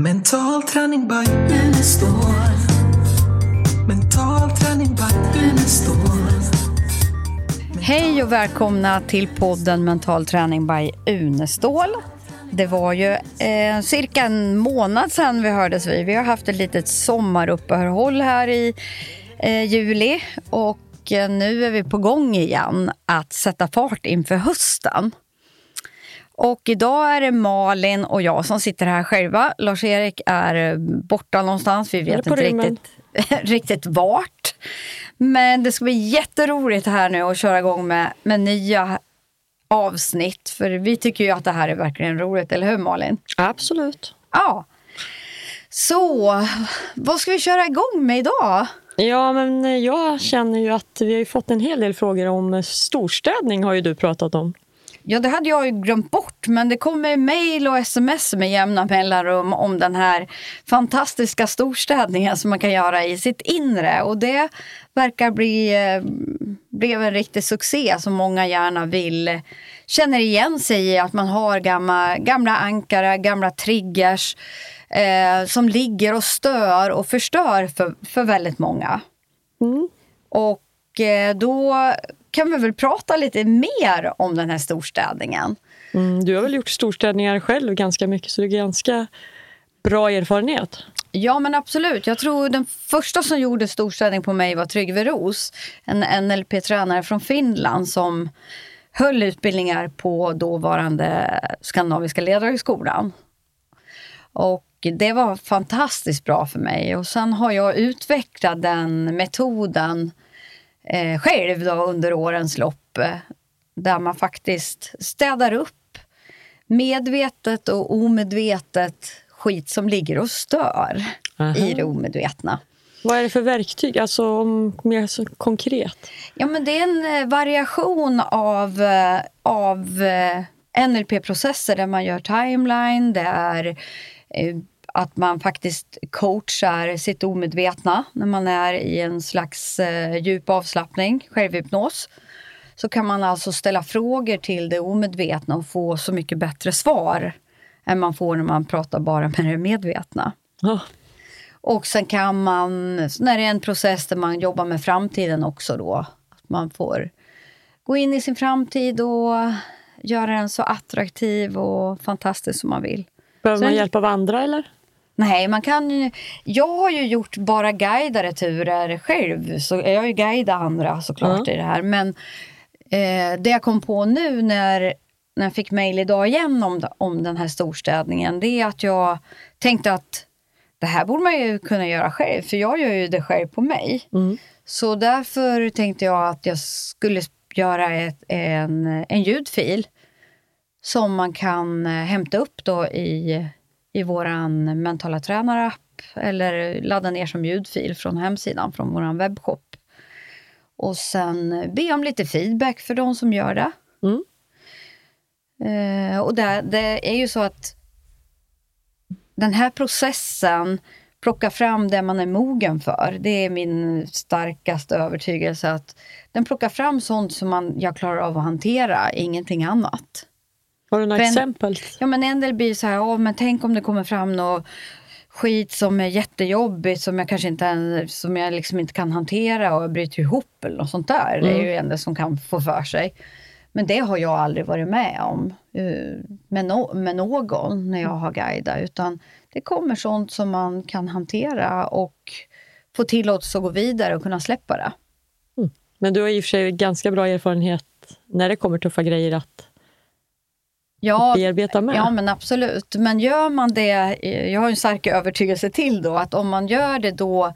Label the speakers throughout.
Speaker 1: Mental träning by Unestål. Mental träning by Unestål.
Speaker 2: Hej och välkomna till podden Mental träning by Unestål. Det var ju eh, cirka en månad sedan vi hördes vid. Vi har haft ett litet sommaruppehåll här i eh, juli och eh, nu är vi på gång igen att sätta fart inför hösten. Och idag är det Malin och jag som sitter här själva. Lars-Erik är borta någonstans. Vi vet inte riktigt, riktigt vart. Men det ska bli jätteroligt här nu att köra igång med, med nya avsnitt. För vi tycker ju att det här är verkligen roligt, eller hur Malin?
Speaker 3: Absolut.
Speaker 2: Ja. Så, vad ska vi köra igång med idag?
Speaker 3: Ja, men jag känner ju att vi har fått en hel del frågor om storstädning har ju du pratat om.
Speaker 2: Ja, det hade jag ju glömt bort, men det kommer mejl och sms med jämna mellanrum om den här fantastiska storstädningen som man kan göra i sitt inre. Och det verkar bli eh, blev en riktig succé som många gärna vill känner igen sig i. Att man har gamla, gamla ankare, gamla triggers eh, som ligger och stör och förstör för, för väldigt många.
Speaker 3: Mm.
Speaker 2: Och eh, då kan vi väl prata lite mer om den här storstädningen.
Speaker 3: Mm, du har väl gjort storstädningar själv ganska mycket så det är ganska bra erfarenhet.
Speaker 2: Ja men absolut. Jag tror den första som gjorde storstädning på mig var Tryggve Ros. En NLP-tränare från Finland som höll utbildningar på dåvarande Skandinaviska ledarhögskolan. Och det var fantastiskt bra för mig. Och sen har jag utvecklat den metoden eh, själv då, under årens lopp. Eh, där man faktiskt städar upp medvetet och omedvetet skit som ligger och stör
Speaker 3: Aha.
Speaker 2: i det omedvetna.
Speaker 3: Vad är det för verktyg, alltså mer så konkret?
Speaker 2: Ja, men det är en eh, variation av, eh, av eh, NLP-processer där man gör timeline, det är att man faktiskt coachar sitt omedvetna när man är i en slags djup avslappning, självhypnos. Så kan man alltså ställa frågor till det omedvetna och få så mycket bättre svar än man får när man pratar bara med det medvetna.
Speaker 3: Oh.
Speaker 2: Och sen kan man, när det är en process där man jobbar med framtiden också då, att man får gå in i sin framtid och göra den så attraktiv och fantastisk som man vill.
Speaker 3: Behöver man hjälp av andra eller?
Speaker 2: Nej, man kan ju, Jag har ju gjort bara guidade turer själv, så jag har ju guidat andra såklart mm. i det här. Men eh, det jag kom på nu när, när jag fick mejl idag igen om, om den här storstädningen, det är att jag tänkte att det här borde man ju kunna göra själv, för jag gör ju det själv på mig.
Speaker 3: Mm.
Speaker 2: Så därför tänkte jag att jag skulle göra ett, en, en ljudfil som man kan eh, hämta upp då i, i vår mentala tränarapp eller ladda ner som ljudfil från hemsidan, från vår webbshop. Och sen be om lite feedback för de som gör det.
Speaker 3: Mm.
Speaker 2: Eh, och det, det är ju så att den här processen, plocka fram det man är mogen för. Det är min starkaste övertygelse. att Den plockar fram sånt som man, jag klarar av att hantera, ingenting annat.
Speaker 3: Har du några en, exempel?
Speaker 2: Ja, men en del blir så här, oh, men tänk om det kommer fram något skit som är jättejobbigt som jag kanske inte, som jag liksom inte kan hantera och bryter ihop eller något sånt där. Mm. Det är ju en del som kan få för sig. Men det har jag aldrig varit med om uh, med, no med någon när jag har guidat. Utan det kommer sånt som man kan hantera och få tillåtelse att gå vidare och kunna släppa det.
Speaker 3: Mm. Men du har i och för sig ganska bra erfarenhet när det kommer tuffa grejer att
Speaker 2: ja,
Speaker 3: bearbeta med.
Speaker 2: Ja, men absolut. Men gör man det, jag har en stark övertygelse till då, att om man gör det då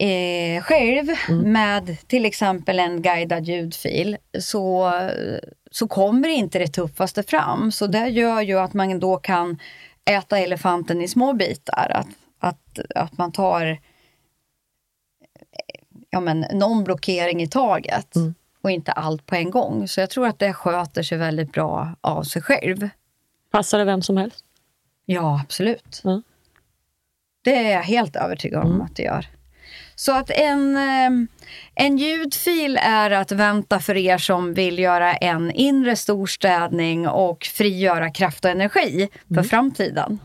Speaker 2: eh, själv mm. med till exempel en guidad ljudfil så, så kommer inte det tuffaste fram. Så det gör ju att man då kan äta elefanten i små bitar. Att, att, att man tar ja, men, någon blockering i taget mm. Och inte allt på en gång. Så jag tror att det sköter sig väldigt bra av sig själv.
Speaker 3: Passar det vem som helst?
Speaker 2: Ja, absolut.
Speaker 3: Mm.
Speaker 2: Det är jag helt övertygad om mm. att det gör. Så att en, eh, en ljudfil är att vänta för er som vill göra en inre storstädning och frigöra kraft och energi för mm. framtiden.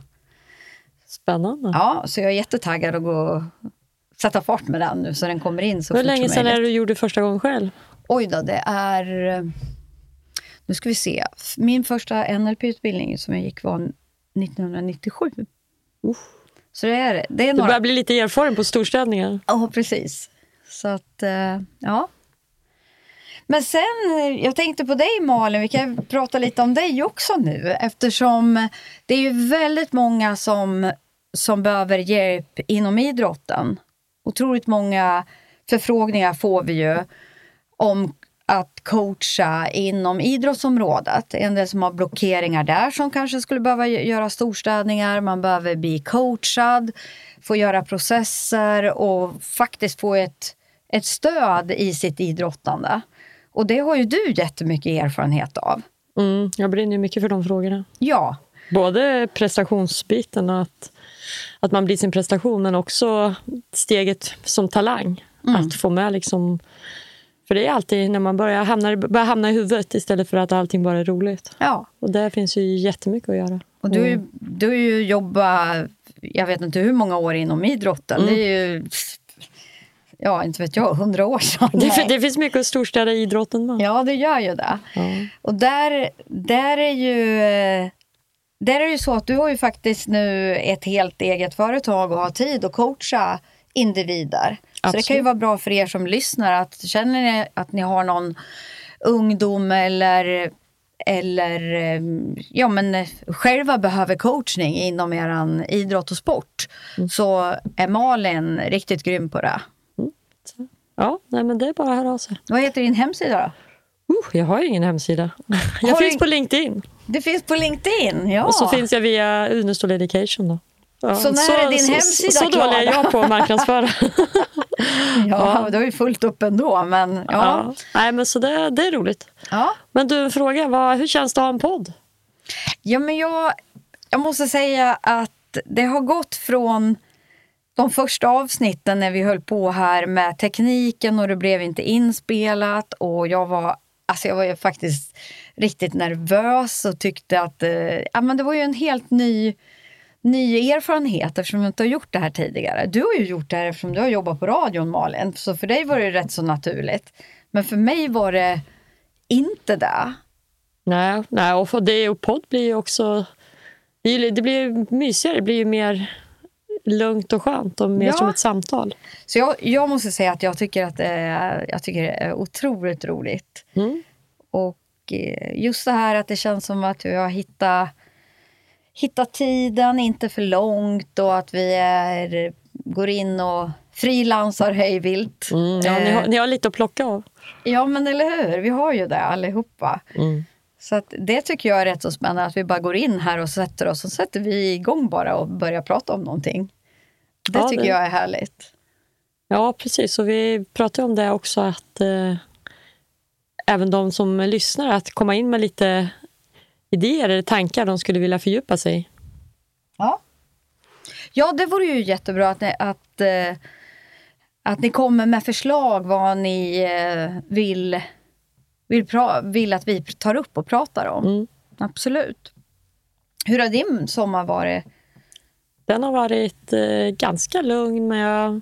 Speaker 3: Spännande.
Speaker 2: Ja, så jag är jättetaggad att gå och sätta fart med den nu så den kommer in så
Speaker 3: Hur
Speaker 2: fort
Speaker 3: länge sedan är det du gjorde första gången själv?
Speaker 2: Oj då, det är... eh, Nu ska vi se. Min första NLP-utbildning som jag gick var 1997.
Speaker 3: Uff.
Speaker 2: Så det är, det är
Speaker 3: Du
Speaker 2: några...
Speaker 3: börjar bli lite erfaren på storstädningar.
Speaker 2: Ja, precis. Så att, eh, ja. Men sen, eh, jag tänkte på dig Malin, vi kan prata lite om dig också nu eftersom det är ju väldigt många som, som behöver hjälp inom idrotten. Otroligt många förfrågningar får vi ju om att coacha inom idrottsområdet. En del som har blockeringar där som kanske skulle behöva göra storstädningar. Man behöver bli coachad, få göra processer och faktiskt få ett, ett stöd i sitt idrottande. Och det har ju du jättemycket erfarenhet av.
Speaker 3: Mm, jag brinner mycket för de frågorna.
Speaker 2: Ja,
Speaker 3: Både prestationsbiten, att, att man blir sin prestation, men också steget som talang. Att få med liksom... För det är alltid när man börjar hamna, börjar hamna i huvudet istället för att allting bara är roligt.
Speaker 2: ja.
Speaker 3: Och där finns ju jättemycket att göra.
Speaker 2: Och du, ju- du har ju jobbat, jag vet inte hur många år inom idrotten. Det är ju, ja inte vet jag, hundra år sedan.
Speaker 3: Det, det finns mycket att storstäda i idrotten med.
Speaker 2: Ja, det gör ju det.
Speaker 3: Ja.
Speaker 2: Och där, där är ju... Där är det ju så att du har ju faktiskt nu ett helt eget företag och har tid att coacha individer. Så det kan ju
Speaker 3: Absolut.
Speaker 2: vara bra för er som lyssnar att känner ni att ni har någon ungdom eller eller eh, ja, men eh, själva behöver coachning inom er idrott och sport så är Malin riktigt grym på det.
Speaker 3: Ja, nej, men det är bara att höra av sig.
Speaker 2: Vad heter din hemsida då?
Speaker 3: Uh, jag har ingen hemsida. Jag
Speaker 2: Har
Speaker 3: finns
Speaker 2: in-
Speaker 3: på LinkedIn.
Speaker 2: Det finns på LinkedIn, ja.
Speaker 3: Och så finns jag via Unestål Education. Då. Ja,
Speaker 2: Så när är din
Speaker 3: så,
Speaker 2: hemsida
Speaker 3: Så, så
Speaker 2: klar?
Speaker 3: dålig är jag på att marknadsföra.
Speaker 2: Ja, det var ju fullt upp ändå, men ja.
Speaker 3: ja. Nej, men så det, det är roligt.
Speaker 2: Ja,
Speaker 3: Men du, en fråga. Vad, hur känns det att ha en podd?
Speaker 2: ja men jag, jag måste säga att det har gått från de första avsnitten när vi höll på här med tekniken och det blev inte inspelat och jag var, alltså jag var ju faktiskt riktigt nervös och tyckte att eh, ja, men det var ju en helt ny, ny erfarenhet eftersom jag inte har gjort det här tidigare. Du har ju gjort det här eftersom du har jobbat på radion Malin, så för dig var det rätt så naturligt. Men för mig var det inte det.
Speaker 3: Nej, nej och för det och podd blir ju också... Det, blir ju mysigare, det blir ju mer lugnt och skönt och mer
Speaker 2: Ja.
Speaker 3: som ett samtal.
Speaker 2: Så jag, jag måste säga att jag tycker att är, jag tycker det är otroligt roligt.
Speaker 3: Mm.
Speaker 2: Och eh, just det här att det känns som att vi har hittat, hittat tiden, inte för långt och att vi är, går in och frilansar hejvilt.
Speaker 3: Mm, ja, ni, har,
Speaker 2: Eh,
Speaker 3: ni har lite att plocka av.
Speaker 2: ja, men eller hur? Vi har ju det allihopa.
Speaker 3: Mm.
Speaker 2: Så det tycker jag är rätt så spännande att vi bara går in här och sätter oss och sätter vi igång bara och börjar prata om någonting. Det
Speaker 3: Ja,
Speaker 2: tycker
Speaker 3: det-
Speaker 2: jag är härligt.
Speaker 3: Ja, precis. Och vi pratade om det också, att eh, även de som lyssnar, att komma in med lite idéer eller tankar de skulle vilja fördjupa sig i.
Speaker 2: Ja. Ja, det vore ju jättebra att ni, att, eh, att ni kommer med förslag vad ni eh, vill, vill, pra- vill att vi tar upp och pratar om.
Speaker 3: Mm.
Speaker 2: Absolut. Hur har din sommar varit?
Speaker 3: Den har varit eh, ganska lugn, men jag har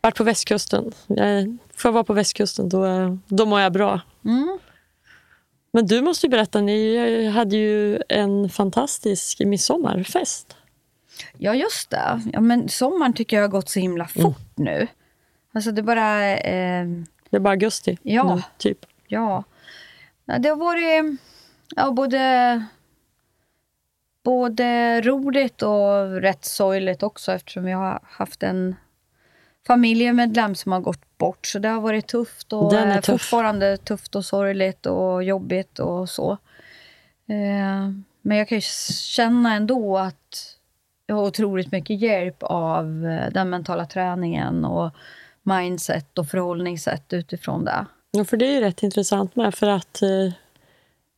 Speaker 3: varit på västkusten. Jag, får jag vara på västkusten, då, då mår jag bra.
Speaker 2: Mm.
Speaker 3: Men du måste ju berätta, ni hade ju en fantastisk midsommarfest.
Speaker 2: Ja, just det. Ja, men sommaren tycker jag har gått så himla fort nu. Alltså det bara... Eh,
Speaker 3: Det är bara augusti
Speaker 2: Ja.
Speaker 3: nu, typ.
Speaker 2: Ja. Ja, Det har varit ja, både, både roligt och rätt sorgligt också eftersom jag har haft en familjemedlem som har gått bort. Så det har varit tufft och
Speaker 3: Den är
Speaker 2: är
Speaker 3: tuff.
Speaker 2: fortfarande tufft och sorgligt och jobbigt och så. Eh, Men jag kan ju känna ändå att jag har otroligt mycket hjälp av eh, den mentala träningen och mindset och förhållningssätt utifrån det.
Speaker 3: Ja, för det är ju rätt intressant med för att eh,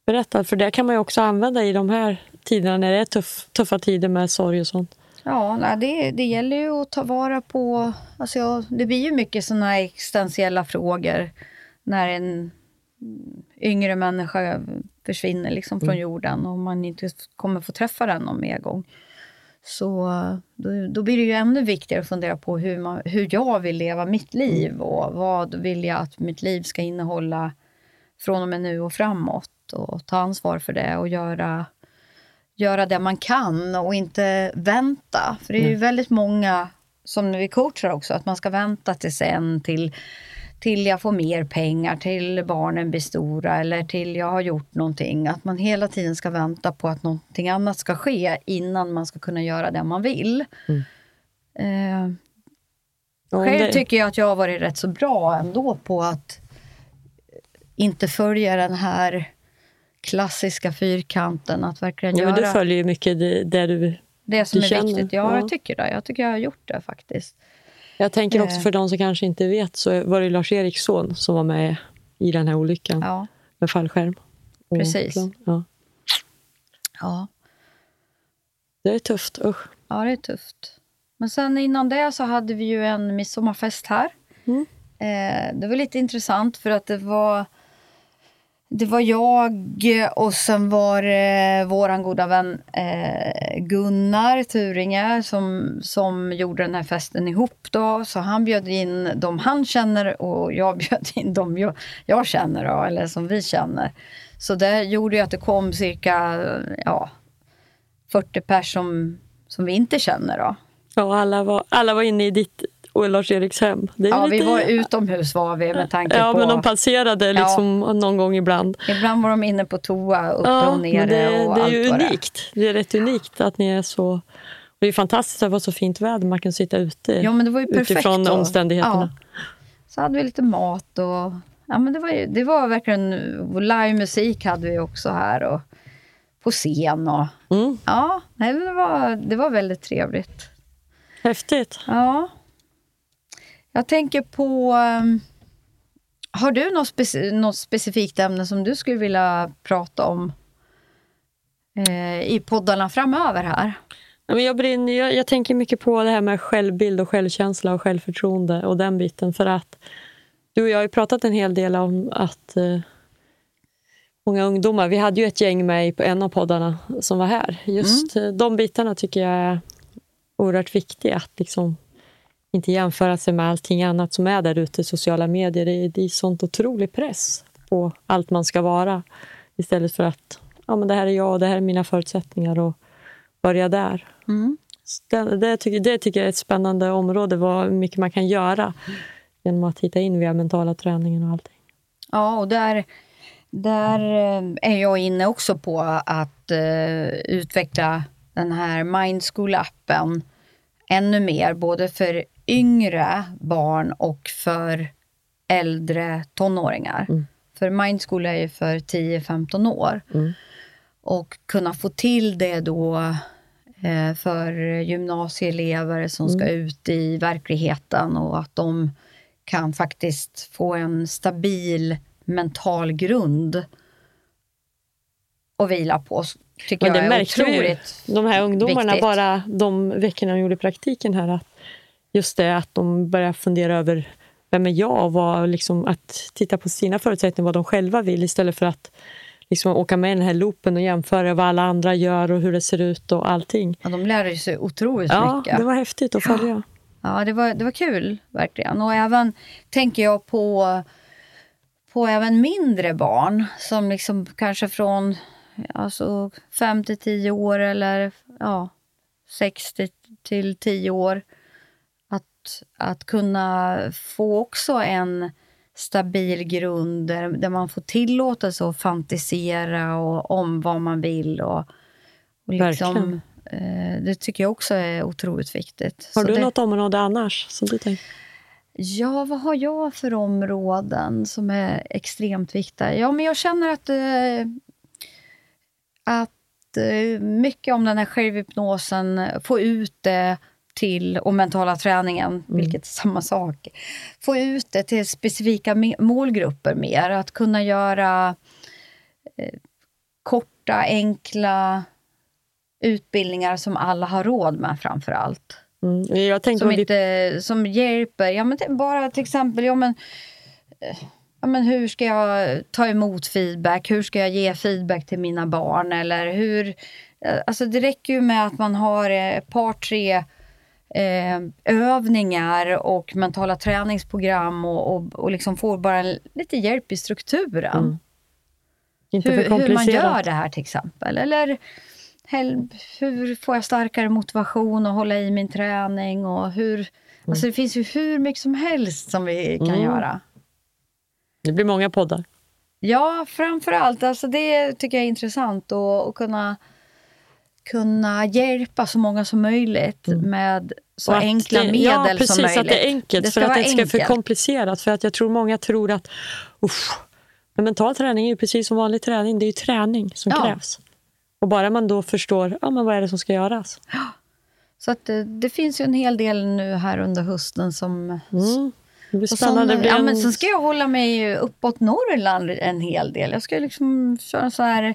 Speaker 3: berätta, för det kan man ju också använda i de här tiderna när det är tuff, tuffa tider med sorg och sånt.
Speaker 2: Ja, nej, det, det gäller ju att ta vara på... Alltså, ja, det blir ju mycket här existentiella frågor när en yngre människa försvinner liksom från jorden och man inte kommer få träffa den någon mer gång. Så då, då blir det ju ännu viktigare att fundera på hur, man, hur jag vill leva mitt liv och vad vill jag att mitt liv ska innehålla från och med nu och framåt och ta ansvar för det och göra, göra det man kan och inte vänta. För det är ju väldigt många, som vi coachar också, att man ska vänta till sen till till jag får mer pengar, till barnen blir stora eller till jag har gjort någonting. Att man hela tiden ska vänta på att någonting annat ska ske innan man ska kunna göra det man vill. Mm. Eh, själv det... tycker jag att jag har varit rätt så bra ändå på att inte följa den här klassiska fyrkanten. Att verkligen
Speaker 3: ja,
Speaker 2: göra...
Speaker 3: Du följer ju mycket det, det du
Speaker 2: Det som
Speaker 3: du
Speaker 2: är känner. viktigt. Ja, ja, jag tycker det. Jag tycker jag har gjort det faktiskt.
Speaker 3: Jag tänker också eh. för de som kanske inte vet så var det Lars-Eriks son som var med i den här olyckan ja. med fallskärm.
Speaker 2: Precis.
Speaker 3: Ja.
Speaker 2: ja.
Speaker 3: Det är tufft, usch.
Speaker 2: Ja, det är tufft. Men sen innan det så hade vi ju en midsommarfest här. Mm. Eh, det var lite intressant för att det var det var jag och sen var det vår goda vän eh, Gunnar Turinge som, som gjorde den här festen ihop. Då. Så han bjöd in de han känner och jag bjöd in de jag, jag känner, då, eller som vi känner. Så det gjorde ju att det kom cirka ja, 40 personer som, som vi inte känner. Då.
Speaker 3: Ja, alla var, alla var inne i ditt och Lars-Eriks hem.
Speaker 2: ja, lite... vi var utomhus var vi med tanke
Speaker 3: ja,
Speaker 2: på...
Speaker 3: men de passerade liksom ja. någon gång ibland.
Speaker 2: Ibland var de inne på toa, uppe ja, och nere
Speaker 3: det,
Speaker 2: och
Speaker 3: det
Speaker 2: är
Speaker 3: ju unikt. Det. det är rätt unikt att ni är så... Det är fantastiskt att det var så fint väder. Man kan sitta ute
Speaker 2: ja, men det var ju perfekt
Speaker 3: utifrån
Speaker 2: då.
Speaker 3: omständigheterna. Ja.
Speaker 2: Så hade vi lite mat och... Ja, men det, var, ju, det var verkligen... Livemusik hade vi också här. Och på scen. Och, mm. Ja, det var, det var väldigt trevligt.
Speaker 3: Häftigt.
Speaker 2: Ja. Jag tänker på... Um, har du något, speci något specifikt ämne som du skulle vilja prata om eh, i poddarna framöver här?
Speaker 3: Jag, brinner, jag, jag, tänker mycket på det här med självbild och självkänsla och självförtroende och den biten. För att du och jag har ju pratat en hel del om att eh, många ungdomar, vi hade ju ett gäng med på en av poddarna som var här. Just mm. de bitarna tycker jag är oerhört viktiga. Att liksom inte jämföra sig med allting annat som är där ute i sociala medier. Det är, det är sånt otrolig press på allt man ska vara. Istället för att ja, men det här är jag och det här är mina förutsättningar och börja där. Mm. Det, det, tycker, det tycker jag är ett spännande område, vad mycket man kan göra genom att hitta in via mentala träningen och allting.
Speaker 2: Ja, och där, där eh, är jag inne också på att uh, utveckla den här Mindschool-appen ännu mer, både för yngre barn och för äldre tonåringar. Mm. För Mindschool är ju för 10-15 år. Mm. Och kunna få till det då eh, för gymnasieelever som ska mm. ut i verkligheten och att de kan faktiskt få en stabil mental grund att vila på. Tycker Men det jag är otroligt
Speaker 3: vi, De här ungdomarna, viktigt. bara de veckorna de gjorde praktiken här, att just det att de börjar fundera över vem är jag? Och vad, liksom, att titta på sina förutsättningar, vad de själva vill istället för att liksom, åka med i den här loopen och jämföra vad alla andra gör och hur det ser ut och allting.
Speaker 2: Ja, de lärde sig otroligt
Speaker 3: ja,
Speaker 2: mycket.
Speaker 3: Ja, det var häftigt att följa.
Speaker 2: Ja, det var, det var kul verkligen. Och även tänker jag på, på även mindre barn som liksom kanske från alltså, 5 till 10 år eller ja, 60 till 10 år att, kunna få också en stabil grund där, där man får tillåtelse att fantisera och, om vad man vill. Och, och liksom, eh, det tycker jag också är otroligt viktigt.
Speaker 3: Har
Speaker 2: Så
Speaker 3: du
Speaker 2: det,
Speaker 3: något område annars som du tänker?
Speaker 2: Ja, vad har jag för områden som är extremt viktiga? Ja, men jag känner att, eh, att eh, mycket om den här självhypnosen, få ut det till, och mentala träningen, mm. vilket är samma sak. Få ut det till specifika målgrupper mer. Att kunna göra eh, korta, enkla utbildningar som alla har råd med framför allt.
Speaker 3: Mm.
Speaker 2: som, inte, som hjälper, ja, men bara till exempel, ja, men, eh, ja, men hur ska jag ta emot feedback? Hur ska jag ge feedback till mina barn? Eller hur eh, alltså det räcker ju med att man har eh, ett par, tre eh, övningar och mentala träningsprogram och, och, och liksom får bara lite hjälp i strukturen.
Speaker 3: Mm. Inte för
Speaker 2: Hur, hur man gör det här till exempel. Eller hur får jag starkare motivation att hålla i min träning och hur... Alltså det finns ju hur mycket som helst som vi kan
Speaker 3: Mm.
Speaker 2: göra.
Speaker 3: Det blir många poddar.
Speaker 2: Ja, framför allt. Alltså det tycker jag är intressant att kunna, kunna hjälpa så många som möjligt med så
Speaker 3: Mm. Och att
Speaker 2: enkla
Speaker 3: det,
Speaker 2: medel
Speaker 3: ja, precis,
Speaker 2: som möjligt.
Speaker 3: att det är enkelt.
Speaker 2: Det
Speaker 3: för att
Speaker 2: vara
Speaker 3: det inte ska för
Speaker 2: enkelt.
Speaker 3: komplicerat. För att jag tror många tror att usch, men mental träning är ju precis som vanlig träning. Det är ju träning som
Speaker 2: Ja.
Speaker 3: krävs. Och bara man då förstår ja, men vad är det som ska göras.
Speaker 2: Så att det, det finns ju en hel del nu här under hösten som...
Speaker 3: Mm. Det blir spännande. blir
Speaker 2: ja,
Speaker 3: en...
Speaker 2: men sen ska jag hålla mig uppåt Norrland en hel del. Jag ska liksom köra så här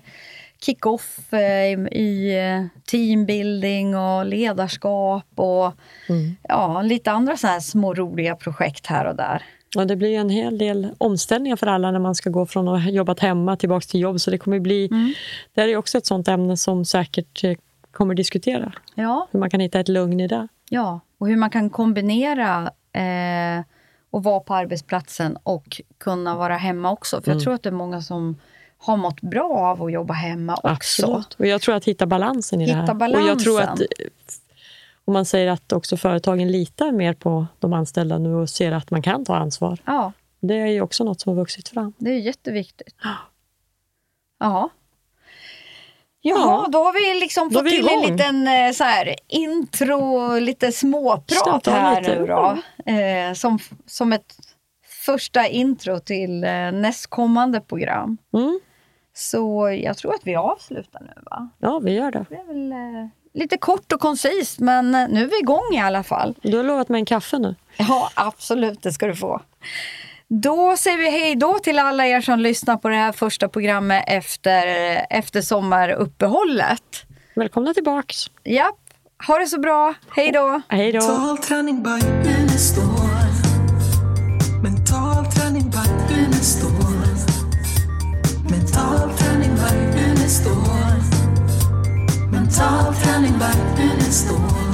Speaker 2: kick-off eh, i, eh, teambuilding och ledarskap och
Speaker 3: Mm.
Speaker 2: ja, lite andra så här små roliga projekt här och där.
Speaker 3: Och det blir en hel del omställningar för alla när man ska gå från att ha jobbat hemma tillbaka till jobb. Så det kommer bli...
Speaker 2: Mm.
Speaker 3: Det här är också ett sånt ämne som säkert eh, kommer diskutera.
Speaker 2: Ja,
Speaker 3: Hur man kan hitta ett lugn i det.
Speaker 2: ja. och hur man kan kombinera eh, och vara på arbetsplatsen och kunna vara hemma också. För jag tror att det är många som har mått bra av att jobba hemma också.
Speaker 3: Absolut. Och jag tror att hitta balansen i
Speaker 2: Hitta
Speaker 3: det här. Och jag tror att
Speaker 2: balansen.
Speaker 3: om man säger att också företagen litar mer på de anställda nu och ser att man kan ta ansvar.
Speaker 2: Ja,
Speaker 3: Det är ju också något som har vuxit fram.
Speaker 2: det är jätteviktigt. Ja. Jaha,
Speaker 3: Ja.
Speaker 2: då har vi liksom fått
Speaker 3: vi
Speaker 2: till en liten eh, så här, intro, lite småprat här
Speaker 3: lite.
Speaker 2: nu då. Eh, som, som ett första intro till eh, nästkommande program.
Speaker 3: Mm.
Speaker 2: Så jag tror att vi avslutar nu va?
Speaker 3: Ja, vi gör det.
Speaker 2: Det är väl eh, lite kort och koncist men eh, nu är vi igång i alla fall.
Speaker 3: Du har lovat mig en kaffe nu.
Speaker 2: Ja, absolut, det ska du få. Då säger vi hej då till alla er som lyssnar på det här första programmet efter, efter sommaruppehållet.
Speaker 3: Välkomna tillbaks.
Speaker 2: Japp, ha det så bra. Hej då!
Speaker 3: Hej då.
Speaker 1: Mental träning by Unestål. Mental träning by Unestål. the one. Mental turning back, minutes it's the one.